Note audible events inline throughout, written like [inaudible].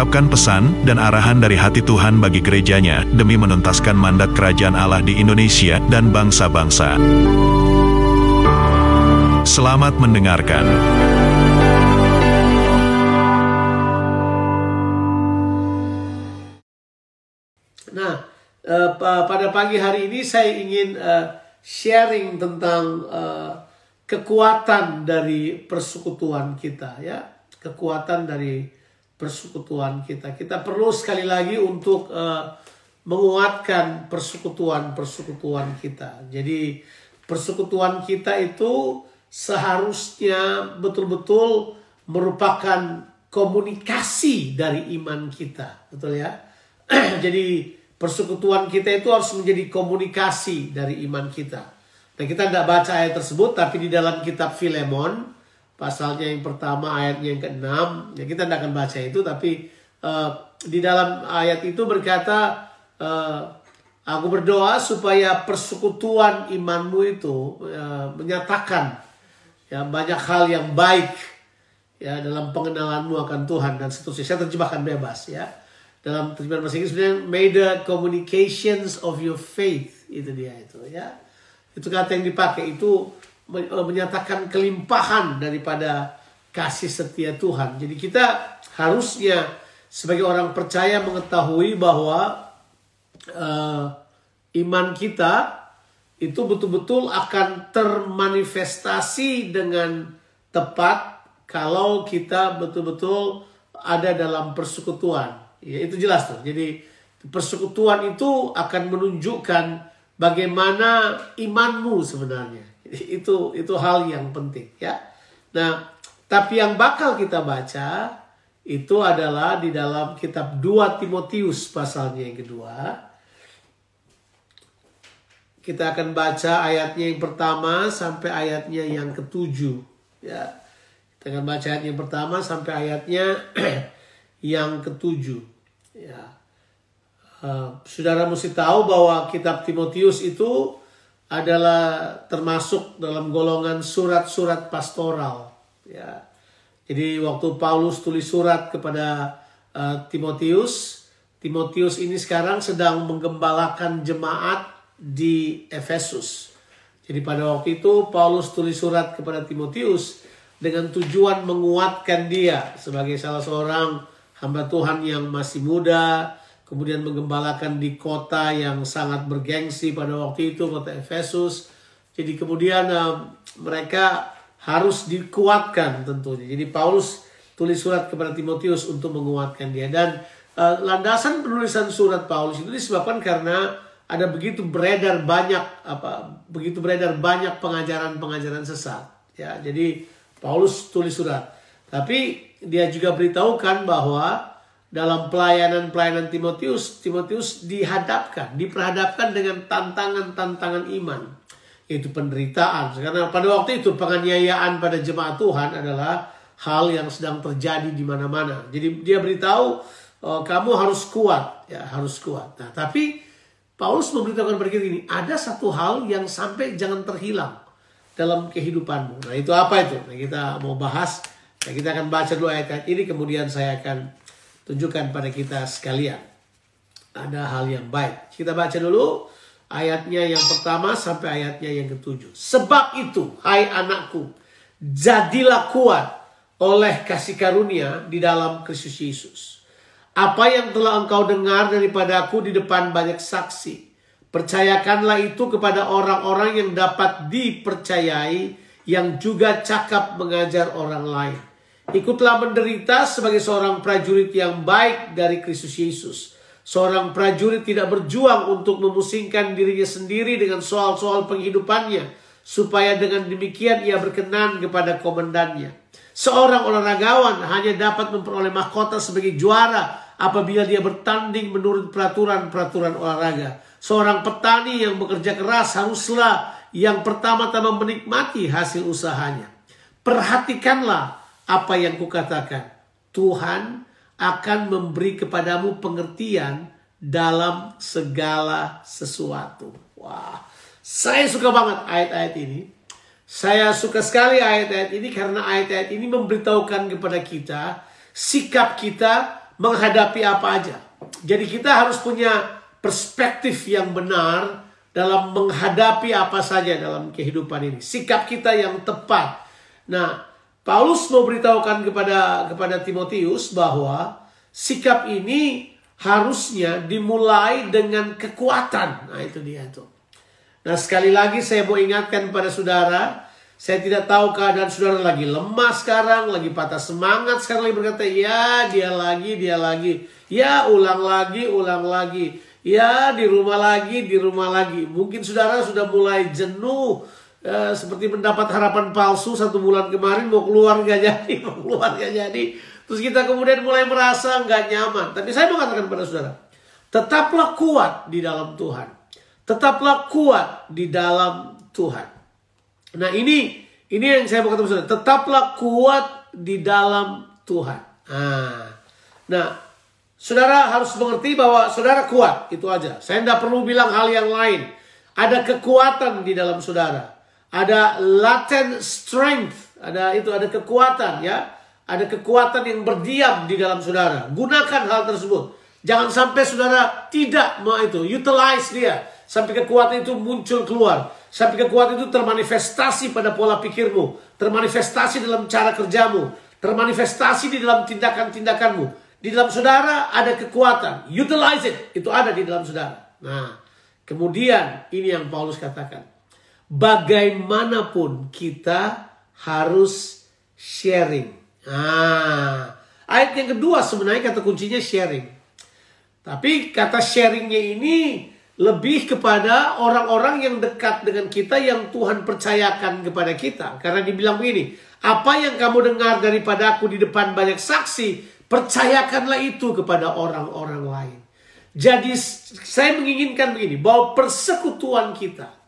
mengungkapkan pesan dan arahan dari hati Tuhan bagi gerejanya demi menuntaskan mandat kerajaan Allah di Indonesia dan bangsa-bangsa. Selamat mendengarkan. Nah, eh, pa- pada pagi hari ini saya ingin eh, sharing tentang eh, kekuatan dari persekutuan kita ya, kekuatan dari persekutuan kita. Kita perlu sekali lagi untuk eh, menguatkan persekutuan-persekutuan kita. Jadi persekutuan kita itu seharusnya betul-betul merupakan komunikasi dari iman kita, betul ya? [clears throat] Jadi persekutuan kita itu harus menjadi komunikasi dari iman kita. Nah kita tidak baca ayat tersebut, tapi di dalam kitab Filemon, pasalnya yang pertama, ayatnya yang keenam, ya kita tidak akan baca itu, tapi eh, di dalam ayat itu berkata, eh, aku berdoa supaya persekutuan imanmu itu eh, menyatakan ya banyak hal yang baik ya dalam pengenalanmu akan Tuhan dan seterusnya. Saya terjemahkan bebas ya. Dalam terjemahan bahasa Inggris sebenarnya may the communications of your faith itu dia itu ya. Itu kata yang dipakai itu menyatakan kelimpahan daripada kasih setia Tuhan. Jadi kita harusnya sebagai orang percaya mengetahui bahwa eh, iman kita itu betul-betul akan termanifestasi dengan tepat kalau kita betul-betul ada dalam persekutuan. Ya, itu jelas tuh. Jadi persekutuan itu akan menunjukkan bagaimana imanmu sebenarnya. [laughs] Itu itu hal yang penting ya. Nah, tapi yang bakal kita baca itu adalah di dalam kitab 2 Timotius pasalnya yang kedua. Kita akan baca ayatnya yang pertama sampai ayatnya yang ketujuh. Ya, kita akan baca ayat yang pertama sampai ayatnya [clears throat] yang ketujuh. Ya, Uh, saudara mesti tahu bahwa kitab Timotius itu adalah termasuk dalam golongan surat-surat pastoral. Ya, jadi waktu Paulus tulis surat kepada uh, Timotius, Timotius ini sekarang sedang menggembalakan jemaat di Efesus. Jadi pada waktu itu Paulus tulis surat kepada Timotius dengan tujuan menguatkan dia sebagai salah seorang hamba Tuhan yang masih muda, kemudian menggembalakan di kota yang sangat bergengsi pada waktu itu, kota Efesus. Jadi kemudian uh, mereka harus dikuatkan tentunya. Jadi Paulus tulis surat kepada Timotius untuk menguatkan dia dan uh, landasan penulisan surat Paulus itu disebabkan karena ada begitu beredar banyak apa begitu beredar banyak pengajaran-pengajaran sesat ya. Jadi Paulus tulis surat. Tapi dia juga beritahukan bahwa dalam pelayanan-pelayanan Timotius, Timotius dihadapkan, diperhadapkan dengan tantangan-tantangan iman, yaitu penderitaan. Karena pada waktu itu penganiayaan pada jemaat Tuhan adalah hal yang sedang terjadi di mana-mana. Jadi dia beritahu oh, kamu harus kuat, ya harus kuat. Nah, tapi Paulus memberitahukan kita ini, ada satu hal yang sampai jangan terhilang dalam kehidupanmu. Nah itu apa itu? Nah, kita mau bahas. Nah, kita akan baca dulu ayat-ayat ini, kemudian saya akan tunjukkan pada kita sekalian. Ada hal yang baik. Kita baca dulu ayatnya yang pertama sampai ayatnya yang ketujuh. Sebab itu, hai anakku, jadilah kuat oleh kasih karunia di dalam Kristus Yesus. Apa yang telah engkau dengar daripada aku di depan banyak saksi. Percayakanlah itu kepada orang-orang yang dapat dipercayai, yang juga cakap mengajar orang lain. Ikutlah menderita sebagai seorang prajurit yang baik dari Kristus Yesus. Seorang prajurit tidak berjuang untuk memusingkan dirinya sendiri dengan soal-soal penghidupannya, supaya dengan demikian ia berkenan kepada komandannya. Seorang olahragawan hanya dapat memperoleh mahkota sebagai juara apabila dia bertanding menurut peraturan-peraturan olahraga. Seorang petani yang bekerja keras haruslah yang pertama-tama menikmati hasil usahanya. Perhatikanlah apa yang kukatakan. Tuhan akan memberi kepadamu pengertian dalam segala sesuatu. Wah, saya suka banget ayat-ayat ini. Saya suka sekali ayat-ayat ini karena ayat-ayat ini memberitahukan kepada kita sikap kita menghadapi apa aja. Jadi kita harus punya perspektif yang benar dalam menghadapi apa saja dalam kehidupan ini. Sikap kita yang tepat. Nah, Paulus mau beritahukan kepada kepada Timotius bahwa sikap ini harusnya dimulai dengan kekuatan. Nah, itu dia tuh. Nah, sekali lagi saya mau ingatkan pada saudara, saya tidak tahu keadaan saudara lagi lemah sekarang, lagi patah semangat, sekarang lagi berkata, ya dia lagi, dia lagi. Ya ulang lagi, ulang lagi. Ya di rumah lagi, di rumah lagi. Mungkin saudara sudah mulai jenuh, Eh, seperti mendapat harapan palsu satu bulan kemarin mau keluar nggak jadi [laughs] mau keluar nggak jadi. Terus kita kemudian mulai merasa nggak nyaman. Tapi saya mengatakan kepada saudara tetaplah kuat di dalam Tuhan. Tetaplah kuat di dalam Tuhan. Nah ini ini yang saya mau katakan saudara. Tetaplah kuat di dalam Tuhan. Nah, nah saudara harus mengerti bahwa saudara kuat itu aja. Saya tidak perlu bilang hal yang lain. Ada kekuatan di dalam saudara ada latent strength, ada itu ada kekuatan ya, ada kekuatan yang berdiam di dalam saudara. Gunakan hal tersebut. Jangan sampai saudara tidak mau itu, utilize dia sampai kekuatan itu muncul keluar. Sampai kekuatan itu termanifestasi pada pola pikirmu, termanifestasi dalam cara kerjamu, termanifestasi di dalam tindakan-tindakanmu. Di dalam saudara ada kekuatan, utilize it, itu ada di dalam saudara. Nah, kemudian ini yang Paulus katakan bagaimanapun kita harus sharing. Nah, ayat yang kedua sebenarnya kata kuncinya sharing. Tapi kata sharingnya ini lebih kepada orang-orang yang dekat dengan kita yang Tuhan percayakan kepada kita. Karena dibilang begini, apa yang kamu dengar daripada aku di depan banyak saksi, percayakanlah itu kepada orang-orang lain. Jadi saya menginginkan begini, bahwa persekutuan kita,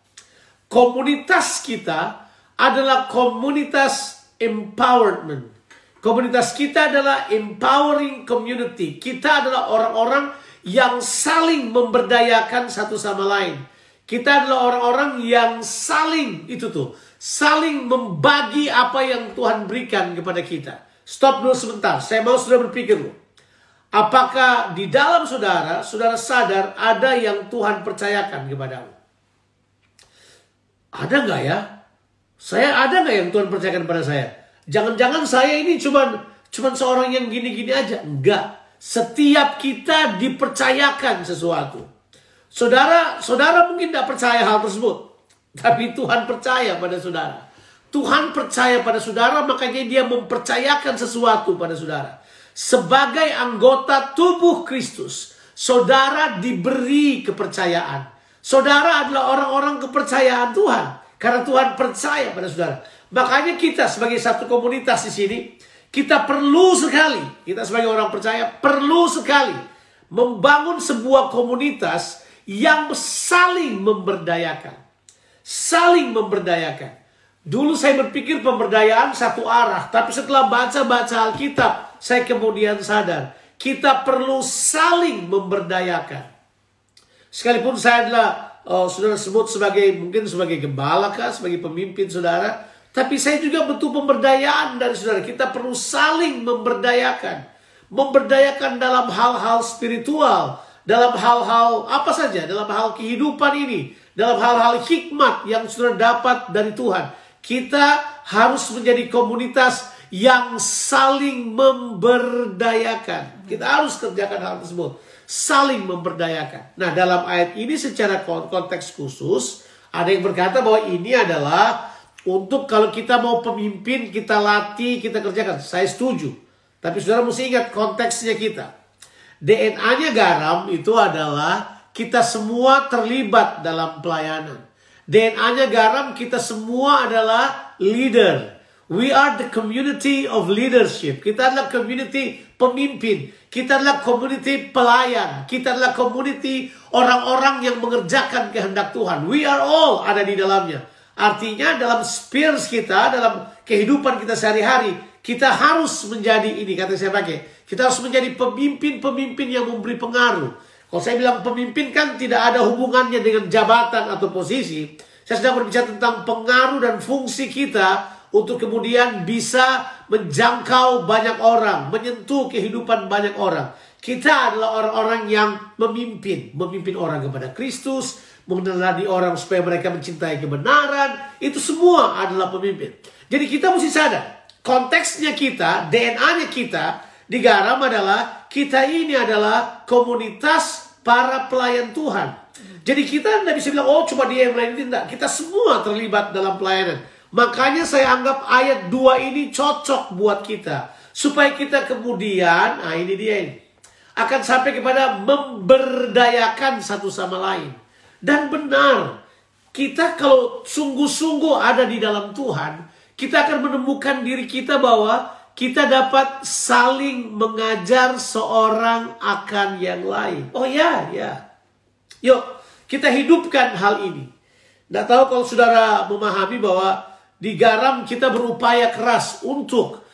komunitas kita adalah komunitas empowerment. Komunitas kita adalah empowering community. Kita adalah orang-orang yang saling memberdayakan satu sama lain. Kita adalah orang-orang yang saling itu tuh, saling membagi apa yang Tuhan berikan kepada kita. Stop dulu sebentar. Saya mau sudah berpikir loh. Apakah di dalam saudara, saudara sadar ada yang Tuhan percayakan kepadamu? Ada nggak ya? Saya ada nggak yang Tuhan percayakan pada saya? Jangan-jangan saya ini cuma cuman seorang yang gini-gini aja. Enggak. Setiap kita dipercayakan sesuatu. Saudara, saudara mungkin tidak percaya hal tersebut. Tapi Tuhan percaya pada saudara. Tuhan percaya pada saudara, makanya dia mempercayakan sesuatu pada saudara. Sebagai anggota tubuh Kristus, saudara diberi kepercayaan. Saudara adalah orang-orang kepercayaan Tuhan. Karena Tuhan percaya pada saudara. Makanya kita sebagai satu komunitas di sini, kita perlu sekali, kita sebagai orang percaya, perlu sekali membangun sebuah komunitas yang saling memberdayakan. Saling memberdayakan. Dulu saya berpikir pemberdayaan satu arah, tapi setelah baca-baca Alkitab, saya kemudian sadar, kita perlu saling memberdayakan. Sekalipun saya adalah oh, saudara sebut sebagai mungkin sebagai gembala kah, sebagai pemimpin saudara, tapi saya juga butuh pemberdayaan dari saudara. Kita perlu saling memberdayakan. Memberdayakan dalam hal-hal spiritual, dalam hal-hal apa saja, dalam hal kehidupan ini, dalam hal-hal hikmat yang saudara dapat dari Tuhan. Kita harus menjadi komunitas yang saling memberdayakan. Kita harus kerjakan hal tersebut saling memberdayakan. Nah, dalam ayat ini secara konteks khusus ada yang berkata bahwa ini adalah untuk kalau kita mau pemimpin, kita latih, kita kerjakan. Saya setuju. Tapi saudara mesti ingat konteksnya kita. DNA-nya garam itu adalah kita semua terlibat dalam pelayanan. DNA-nya garam kita semua adalah leader. We are the community of leadership. Kita adalah community pemimpin. Kita adalah community pelayan. Kita adalah community orang-orang yang mengerjakan kehendak Tuhan. We are all ada di dalamnya. Artinya dalam spheres kita, dalam kehidupan kita sehari-hari, kita harus menjadi ini, kata saya pakai. Kita harus menjadi pemimpin-pemimpin yang memberi pengaruh. Kalau saya bilang pemimpin kan tidak ada hubungannya dengan jabatan atau posisi. Saya sedang berbicara tentang pengaruh dan fungsi kita untuk kemudian bisa menjangkau banyak orang, menyentuh kehidupan banyak orang. Kita adalah orang-orang yang memimpin, memimpin orang kepada Kristus, mengenali orang supaya mereka mencintai kebenaran, itu semua adalah pemimpin. Jadi kita mesti sadar, konteksnya kita, DNA-nya kita di Garam adalah kita ini adalah komunitas para pelayan Tuhan. Jadi kita tidak bisa bilang, oh cuma dia yang melayani, tidak. Kita semua terlibat dalam pelayanan. Makanya saya anggap ayat 2 ini cocok buat kita. Supaya kita kemudian, nah ini dia ini. Akan sampai kepada memberdayakan satu sama lain. Dan benar, kita kalau sungguh-sungguh ada di dalam Tuhan, kita akan menemukan diri kita bahwa kita dapat saling mengajar seorang akan yang lain. Oh ya, ya. Yuk, kita hidupkan hal ini. Tidak tahu kalau saudara memahami bahwa di garam kita berupaya keras untuk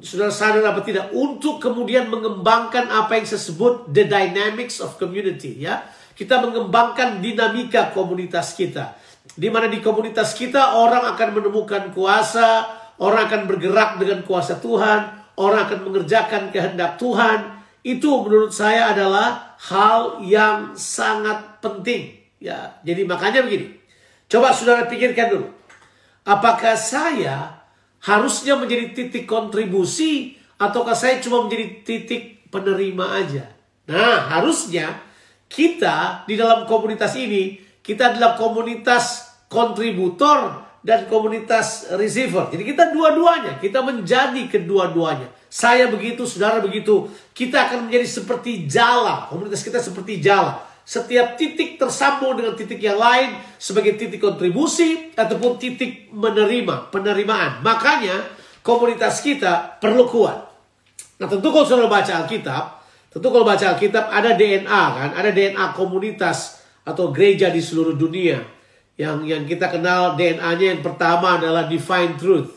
saudara sadar apa tidak untuk kemudian mengembangkan apa yang saya sebut the dynamics of community ya. Kita mengembangkan dinamika komunitas kita. Di mana di komunitas kita orang akan menemukan kuasa orang akan bergerak dengan kuasa Tuhan orang akan mengerjakan kehendak Tuhan. Itu menurut saya adalah hal yang sangat penting ya. Jadi makanya begini. Coba saudara pikirkan dulu Apakah saya harusnya menjadi titik kontribusi ataukah saya cuma menjadi titik penerima aja? Nah, harusnya kita di dalam komunitas ini kita adalah komunitas kontributor dan komunitas receiver. Jadi kita dua-duanya, kita menjadi kedua-duanya. Saya begitu, saudara begitu. Kita akan menjadi seperti jala. Komunitas kita seperti jala. Setiap titik tersambung dengan titik yang lain sebagai titik kontribusi ataupun titik menerima, penerimaan. Makanya komunitas kita perlu kuat. Nah tentu kalau saudara baca Alkitab, tentu kalau baca Alkitab ada DNA kan, ada DNA komunitas atau gereja di seluruh dunia. Yang yang kita kenal DNA-nya yang pertama adalah divine truth.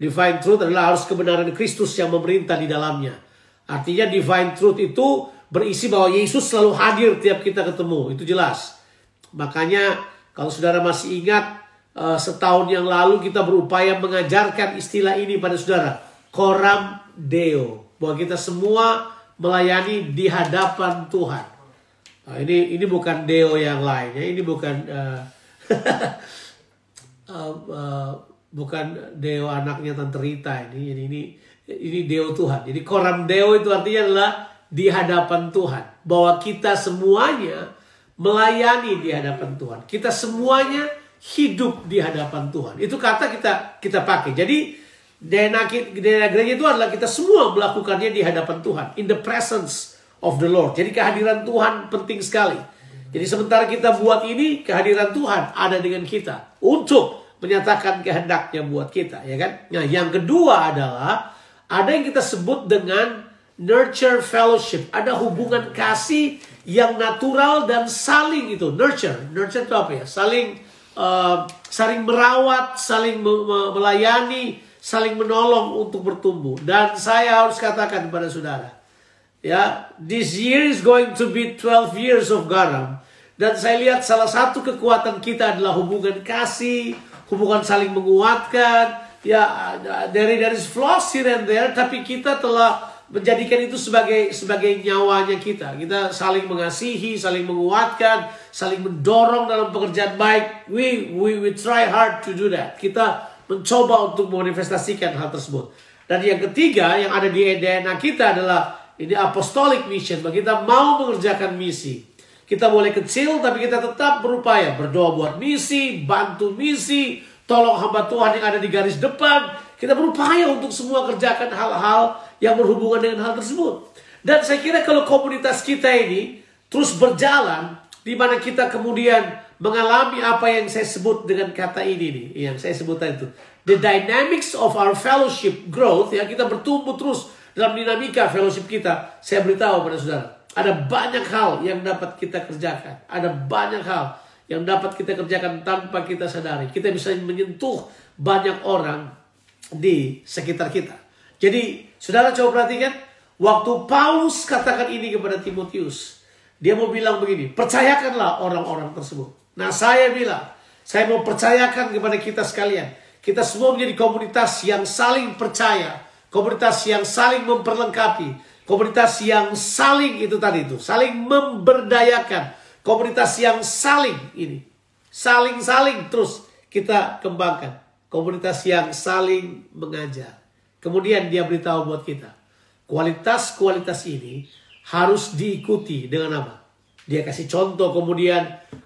Divine truth adalah harus kebenaran Kristus yang memerintah di dalamnya. Artinya divine truth itu berisi bahwa Yesus selalu hadir tiap kita ketemu. Itu jelas. Makanya kalau saudara masih ingat uh, setahun yang lalu kita berupaya mengajarkan istilah ini pada saudara. Koram Deo. Bahwa kita semua melayani di hadapan Tuhan. Nah, ini ini bukan Deo yang lain ya. Ini bukan uh, uh, uh, bukan Deo anaknya Tante Rita ini. Ini ini ini Deo Tuhan. Jadi Koram Deo itu artinya adalah di hadapan Tuhan. Bahwa kita semuanya melayani di hadapan Tuhan. Kita semuanya hidup di hadapan Tuhan. Itu kata kita kita pakai. Jadi DNA, DNA gereja itu adalah kita semua melakukannya di hadapan Tuhan. In the presence of the Lord. Jadi kehadiran Tuhan penting sekali. Jadi sementara kita buat ini, kehadiran Tuhan ada dengan kita. Untuk menyatakan kehendaknya buat kita. ya kan? Nah yang kedua adalah ada yang kita sebut dengan nurture fellowship. Ada hubungan kasih yang natural dan saling itu nurture. Nurture itu apa ya? Saling uh, saling merawat, saling me me melayani, saling menolong untuk bertumbuh. Dan saya harus katakan kepada saudara, ya, this year is going to be 12 years of garam. Dan saya lihat salah satu kekuatan kita adalah hubungan kasih, hubungan saling menguatkan. Ya, dari dari flaws here and there, tapi kita telah menjadikan itu sebagai sebagai nyawanya kita. Kita saling mengasihi, saling menguatkan, saling mendorong dalam pekerjaan baik. We we we try hard to do that. Kita mencoba untuk memanifestasikan hal tersebut. Dan yang ketiga yang ada di DNA kita adalah ini apostolic mission. Bahwa kita mau mengerjakan misi. Kita boleh kecil tapi kita tetap berupaya berdoa buat misi, bantu misi, tolong hamba Tuhan yang ada di garis depan. Kita berupaya untuk semua kerjakan hal-hal yang berhubungan dengan hal tersebut. Dan saya kira kalau komunitas kita ini terus berjalan, di mana kita kemudian mengalami apa yang saya sebut dengan kata ini nih, yang saya sebut itu the dynamics of our fellowship growth ya kita bertumbuh terus dalam dinamika fellowship kita. Saya beritahu pada saudara, ada banyak hal yang dapat kita kerjakan. Ada banyak hal yang dapat kita kerjakan tanpa kita sadari. Kita bisa menyentuh banyak orang di sekitar kita. Jadi, saudara coba perhatikan, waktu Paulus katakan ini kepada Timotius, dia mau bilang begini, percayakanlah orang-orang tersebut. Nah, saya bilang, saya mau percayakan kepada kita sekalian, kita semua menjadi komunitas yang saling percaya, komunitas yang saling memperlengkapi, komunitas yang saling itu tadi itu, saling memberdayakan, komunitas yang saling ini, saling-saling terus kita kembangkan, komunitas yang saling mengajar. Kemudian dia beritahu buat kita, kualitas-kualitas ini harus diikuti dengan apa? Dia kasih contoh kemudian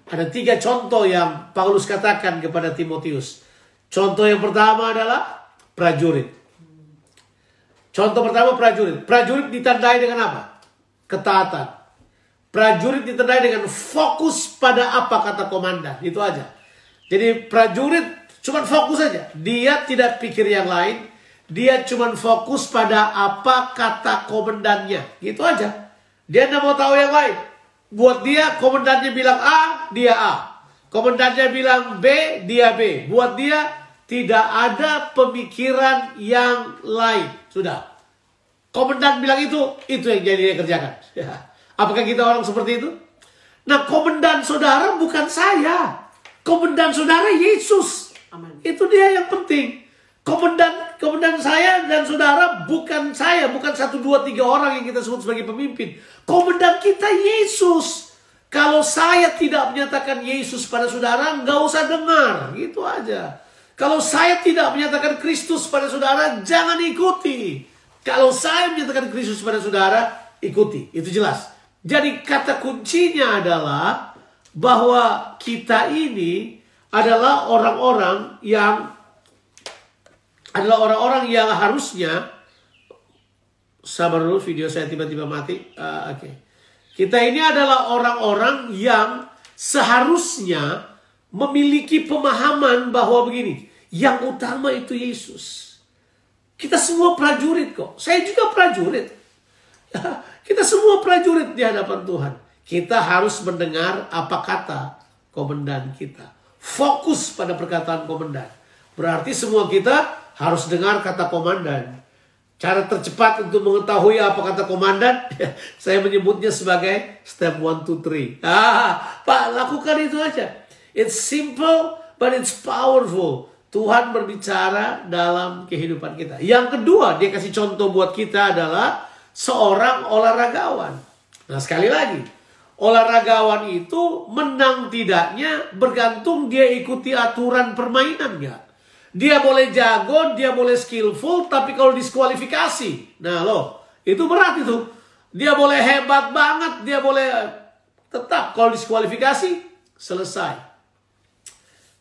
ada tiga contoh yang Paulus katakan kepada Timotius. Contoh yang pertama adalah prajurit. Contoh pertama prajurit. Prajurit ditandai dengan apa? Ketaatan. Prajurit ditandai dengan fokus pada apa kata komandan. Itu aja. Jadi prajurit cuma fokus saja. Dia tidak pikir yang lain. Dia cuma fokus pada apa kata komandannya. Gitu aja. Dia tidak mau tahu yang lain. Buat dia komandannya bilang A, dia A. Komandannya bilang B, dia B. Buat dia tidak ada pemikiran yang lain. Sudah. Komandan bilang itu, itu yang jadi dia kerjakan. [laughs] Ya. Apakah kita orang seperti itu? Nah, komandan saudara bukan saya. Komandan saudara Yesus. Amin. Itu dia yang penting. Komandan komandan saya dan saudara bukan saya, bukan satu dua tiga orang yang kita sebut sebagai pemimpin. Komandan kita Yesus. Kalau saya tidak menyatakan Yesus pada saudara, nggak usah dengar, gitu aja. Kalau saya tidak menyatakan Kristus pada saudara, jangan ikuti. Kalau saya menyatakan Kristus pada saudara, ikuti. Itu jelas. Jadi kata kuncinya adalah bahwa kita ini adalah orang-orang yang adalah orang-orang yang harusnya sabar dulu video saya tiba-tiba mati. Ah, Oke. Kita ini adalah orang-orang yang seharusnya memiliki pemahaman bahwa begini, yang utama itu Yesus. Kita semua prajurit kok. Saya juga prajurit. [laughs] Kita semua prajurit di hadapan Tuhan. Kita harus mendengar apa kata komandan kita. Fokus pada perkataan komandan. Berarti semua kita harus dengar kata komandan. Cara tercepat untuk mengetahui apa kata komandan, [laughs] saya menyebutnya sebagai step 1, 2, 3. Ah, Pak, lakukan itu aja. It's simple, but it's powerful. Tuhan berbicara dalam kehidupan kita. Yang kedua, dia kasih contoh buat kita adalah seorang olahragawan. Nah, sekali lagi, olahragawan itu menang tidaknya bergantung dia ikuti aturan permainan nggak. Dia boleh jago, dia boleh skillful, tapi kalau diskualifikasi, nah loh, itu berat itu. Dia boleh hebat banget, dia boleh tetap kalau diskualifikasi selesai.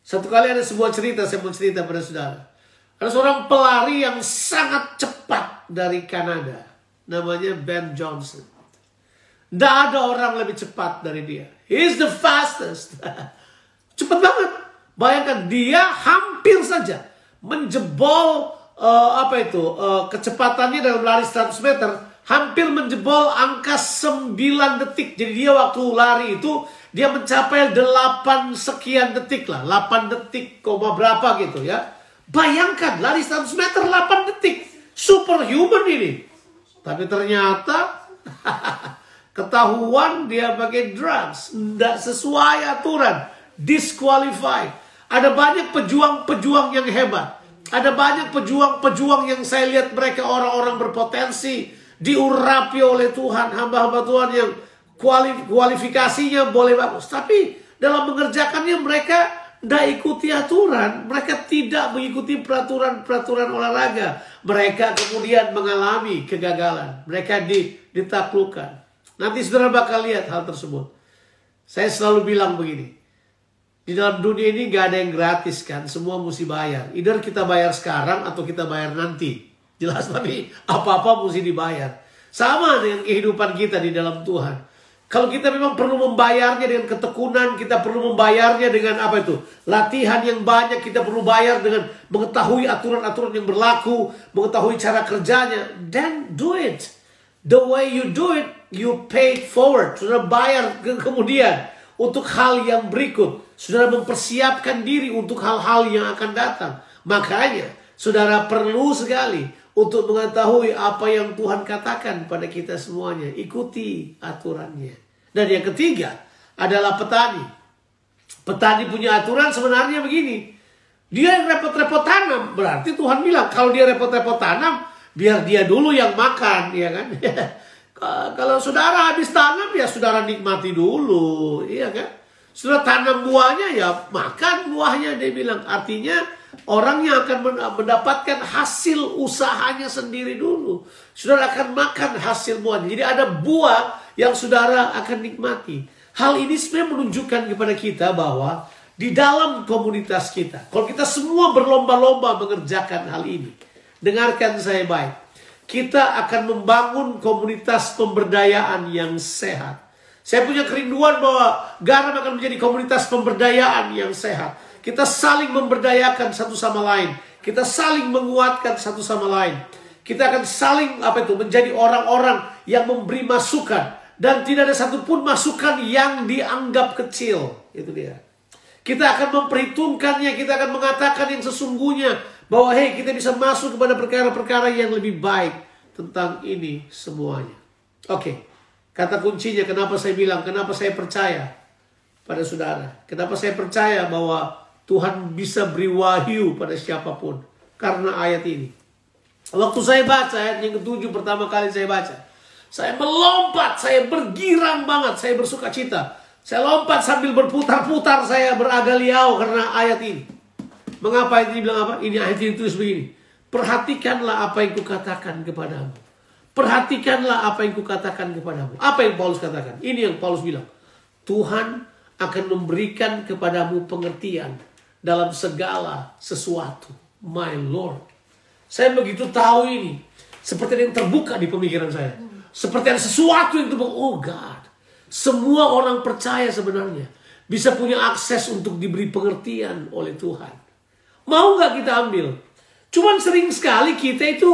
Satu kali ada sebuah cerita, saya mau cerita pada saudara. Ada seorang pelari yang sangat cepat dari Kanada. Namanya Ben Johnson. Tidak ada orang lebih cepat dari dia. He's the fastest. [laughs] cepat banget. Bayangkan dia hampir saja menjebol uh, apa itu uh, kecepatannya dalam lari 100 meter hampir menjebol angka 9 detik. Jadi dia waktu lari itu dia mencapai 8 sekian detik lah, 8 detik koma berapa gitu ya. Bayangkan lari 100 meter 8 detik. Superhuman ini. Tapi ternyata [laughs] ketahuan dia pakai drugs, tidak sesuai aturan, disqualified. Ada banyak pejuang-pejuang yang hebat. Ada banyak pejuang-pejuang yang saya lihat mereka orang-orang berpotensi diurapi oleh Tuhan, hamba-hamba Tuhan yang kualifikasinya boleh bagus. Tapi dalam mengerjakannya mereka tidak ikuti aturan. Mereka tidak mengikuti peraturan-peraturan olahraga. Mereka kemudian mengalami kegagalan. Mereka ditaklukkan. Nanti saudara bakal lihat hal tersebut. Saya selalu bilang begini. Di dalam dunia ini gak ada yang gratis kan. Semua mesti bayar. Either kita bayar sekarang atau kita bayar nanti. Jelas [laughs] tapi apa-apa mesti dibayar. Sama dengan kehidupan kita di dalam Tuhan. Kalau kita memang perlu membayarnya dengan ketekunan, kita perlu membayarnya dengan apa itu? Latihan yang banyak, kita perlu bayar dengan mengetahui aturan-aturan yang berlaku, mengetahui cara kerjanya. Then do it. The way you do it, you pay it forward. Sudah bayar ke kemudian untuk hal yang berikut. Saudara mempersiapkan diri untuk hal-hal yang akan datang. Makanya, saudara perlu sekali untuk mengetahui apa yang Tuhan katakan pada kita semuanya. Ikuti aturannya. Dan yang ketiga adalah petani. Petani punya aturan sebenarnya begini. Dia yang repot-repot tanam. Berarti Tuhan bilang kalau dia repot-repot tanam, biar dia dulu yang makan, ya kan? [laughs] kalau saudara habis tanam ya saudara nikmati dulu, iya kan? Sudah tanam buahnya ya makan buahnya dia bilang. Artinya orang yang akan mendapatkan hasil usahanya sendiri dulu. Saudara akan makan hasil buahnya. Jadi ada buah yang saudara akan nikmati. Hal ini sebenarnya menunjukkan kepada kita bahwa di dalam komunitas kita, kalau kita semua berlomba-lomba mengerjakan hal ini, dengarkan saya baik, kita akan membangun komunitas pemberdayaan yang sehat. Saya punya kerinduan bahwa garam akan menjadi komunitas pemberdayaan yang sehat. Kita saling memberdayakan satu sama lain. Kita saling menguatkan satu sama lain. Kita akan saling apa itu menjadi orang-orang yang memberi masukan dan tidak ada satupun masukan yang dianggap kecil. Itu dia. Kita akan memperhitungkannya, kita akan mengatakan yang sesungguhnya bahwa hei kita bisa masuk kepada perkara-perkara yang lebih baik tentang ini semuanya. Oke. Okay. Kata kuncinya kenapa saya bilang, kenapa saya percaya pada saudara. Kenapa saya percaya bahwa Tuhan bisa beri wahyu pada siapa pun. Karena ayat ini. Waktu saya baca ayat yang ketujuh pertama kali saya baca. Saya melompat, saya bergirang banget, saya bersuka cita. Saya lompat sambil berputar-putar, saya beragaliau karena ayat ini. Mengapa ini bilang apa? Ini ayat ini tulis begini. Perhatikanlah apa yang kukatakan kepadamu. Perhatikanlah apa yang kukatakan kepadamu. Apa yang Paulus katakan? Ini yang Paulus bilang. Tuhan akan memberikan kepadamu pengertian dalam segala sesuatu. My Lord. Saya begitu tahu ini. Seperti yang terbuka di pemikiran saya. Seperti ada sesuatu yang terbuka. Oh God. Semua orang percaya sebenarnya. Bisa punya akses untuk diberi pengertian oleh Tuhan. Mau nggak kita ambil? Cuman sering sekali kita itu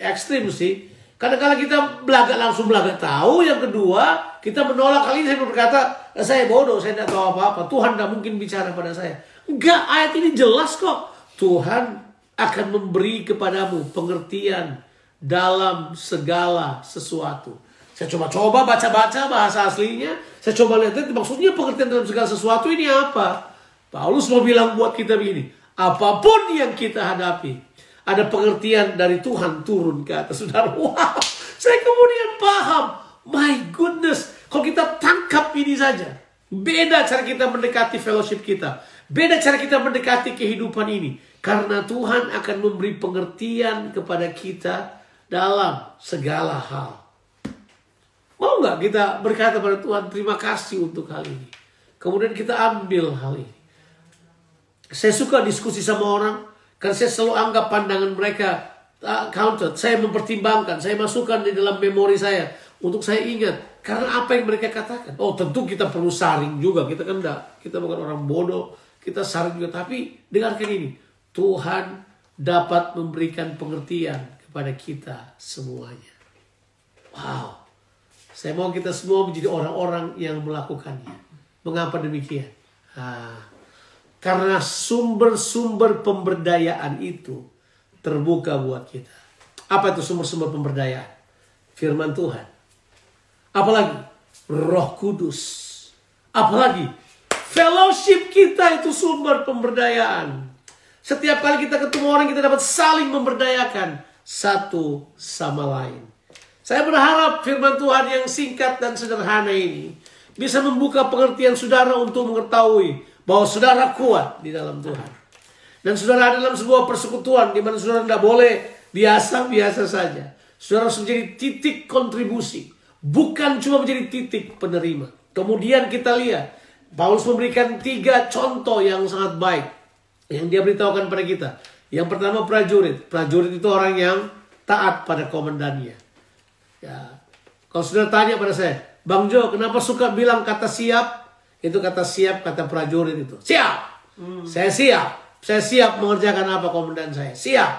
ekstrim sih Kadang-kadang kita belaga langsung belaga tahu. Yang kedua, kita menolak kali ini saya berkata, saya bodoh, saya tidak tahu apa-apa. Tuhan tidak mungkin bicara pada saya. Enggak, ayat ini jelas kok. Tuhan akan memberi kepadamu pengertian dalam segala sesuatu. Saya coba-coba baca-baca bahasa aslinya. Saya coba lihat, maksudnya pengertian dalam segala sesuatu ini apa? Paulus mau bilang buat kita begini. Apa pun yang kita hadapi, ada pengertian dari Tuhan turun ke atas [laughs] saudara. Wow, saya kemudian paham. My goodness, kalau kita tangkap ini saja, beda cara kita mendekati fellowship kita, beda cara kita mendekati kehidupan ini, karena Tuhan akan memberi pengertian kepada kita dalam segala hal. Mau nggak kita berkata pada Tuhan terima kasih untuk hal ini? Kemudian kita ambil hal ini. Saya suka diskusi sama orang, karena saya selalu anggap pandangan mereka uh, counted. Saya mempertimbangkan, saya masukkan di dalam memori saya untuk saya ingat. Karena apa yang mereka katakan. Oh tentu kita perlu saring juga. Kita kan enggak, kita bukan orang bodoh. Kita saring juga. Tapi dengarkan ini. Tuhan dapat memberikan pengertian kepada kita semuanya. Wow. Saya mau kita semua menjadi orang-orang yang melakukannya. Mengapa demikian? Ah, karena sumber-sumber pemberdayaan itu terbuka buat kita. Apa itu sumber-sumber pemberdayaan? Firman Tuhan. Apalagi Roh Kudus. Apalagi fellowship kita itu sumber pemberdayaan. Setiap kali kita ketemu orang kita dapat saling memberdayakan satu sama lain. Saya berharap firman Tuhan yang singkat dan sederhana ini bisa membuka pengertian saudara untuk mengetahui bahwa saudara kuat di dalam Tuhan. Dan saudara dalam sebuah persekutuan di mana saudara tidak boleh biasa-biasa saja. Saudara harus menjadi titik kontribusi. Bukan cuma menjadi titik penerima. Kemudian kita lihat. Paulus memberikan tiga contoh yang sangat baik. Yang dia beritahukan pada kita. Yang pertama prajurit. Prajurit itu orang yang taat pada komandannya. Ya. Kalau saudara tanya pada saya. Bang Jo, kenapa suka bilang kata siap? Itu kata siap, kata prajurit itu. Siap! Saya siap. Saya siap mengerjakan apa komandan saya. Siap.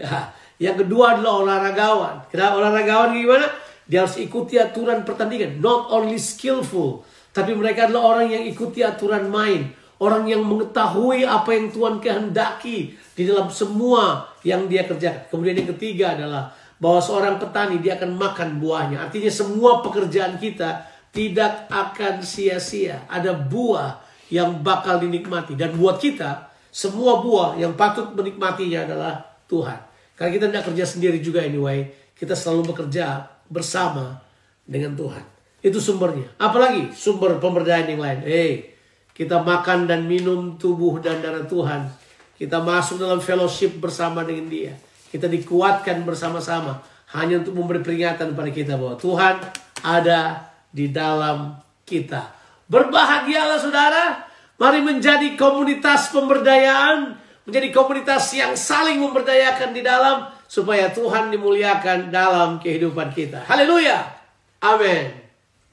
Ya. Yang kedua adalah olahragawan. Kenapa olahragawan gimana? Dia harus ikuti aturan pertandingan. Not only skillful. Tapi mereka adalah orang yang ikuti aturan main. Orang yang mengetahui apa yang Tuhan kehendaki di dalam semua yang dia kerjakan. Kemudian yang ketiga adalah bahwa seorang petani dia akan makan buahnya. Artinya semua pekerjaan kita tidak akan sia-sia. Ada buah yang bakal dinikmati. Dan buat kita, semua buah yang patut menikmatinya adalah Tuhan. Karena kita tidak kerja sendiri juga anyway. Kita selalu bekerja bersama dengan Tuhan. Itu sumbernya. Apalagi sumber pemberdayaan yang lain. Hey, kita makan dan minum tubuh dan darah Tuhan. Kita masuk dalam fellowship bersama dengan dia. Kita dikuatkan bersama-sama hanya untuk memberi peringatan pada kita bahwa Tuhan ada di dalam kita. Berbahagialah saudara. Mari menjadi komunitas pemberdayaan. Menjadi komunitas yang saling memberdayakan di dalam. Supaya Tuhan dimuliakan dalam kehidupan kita. Haleluya. Amin.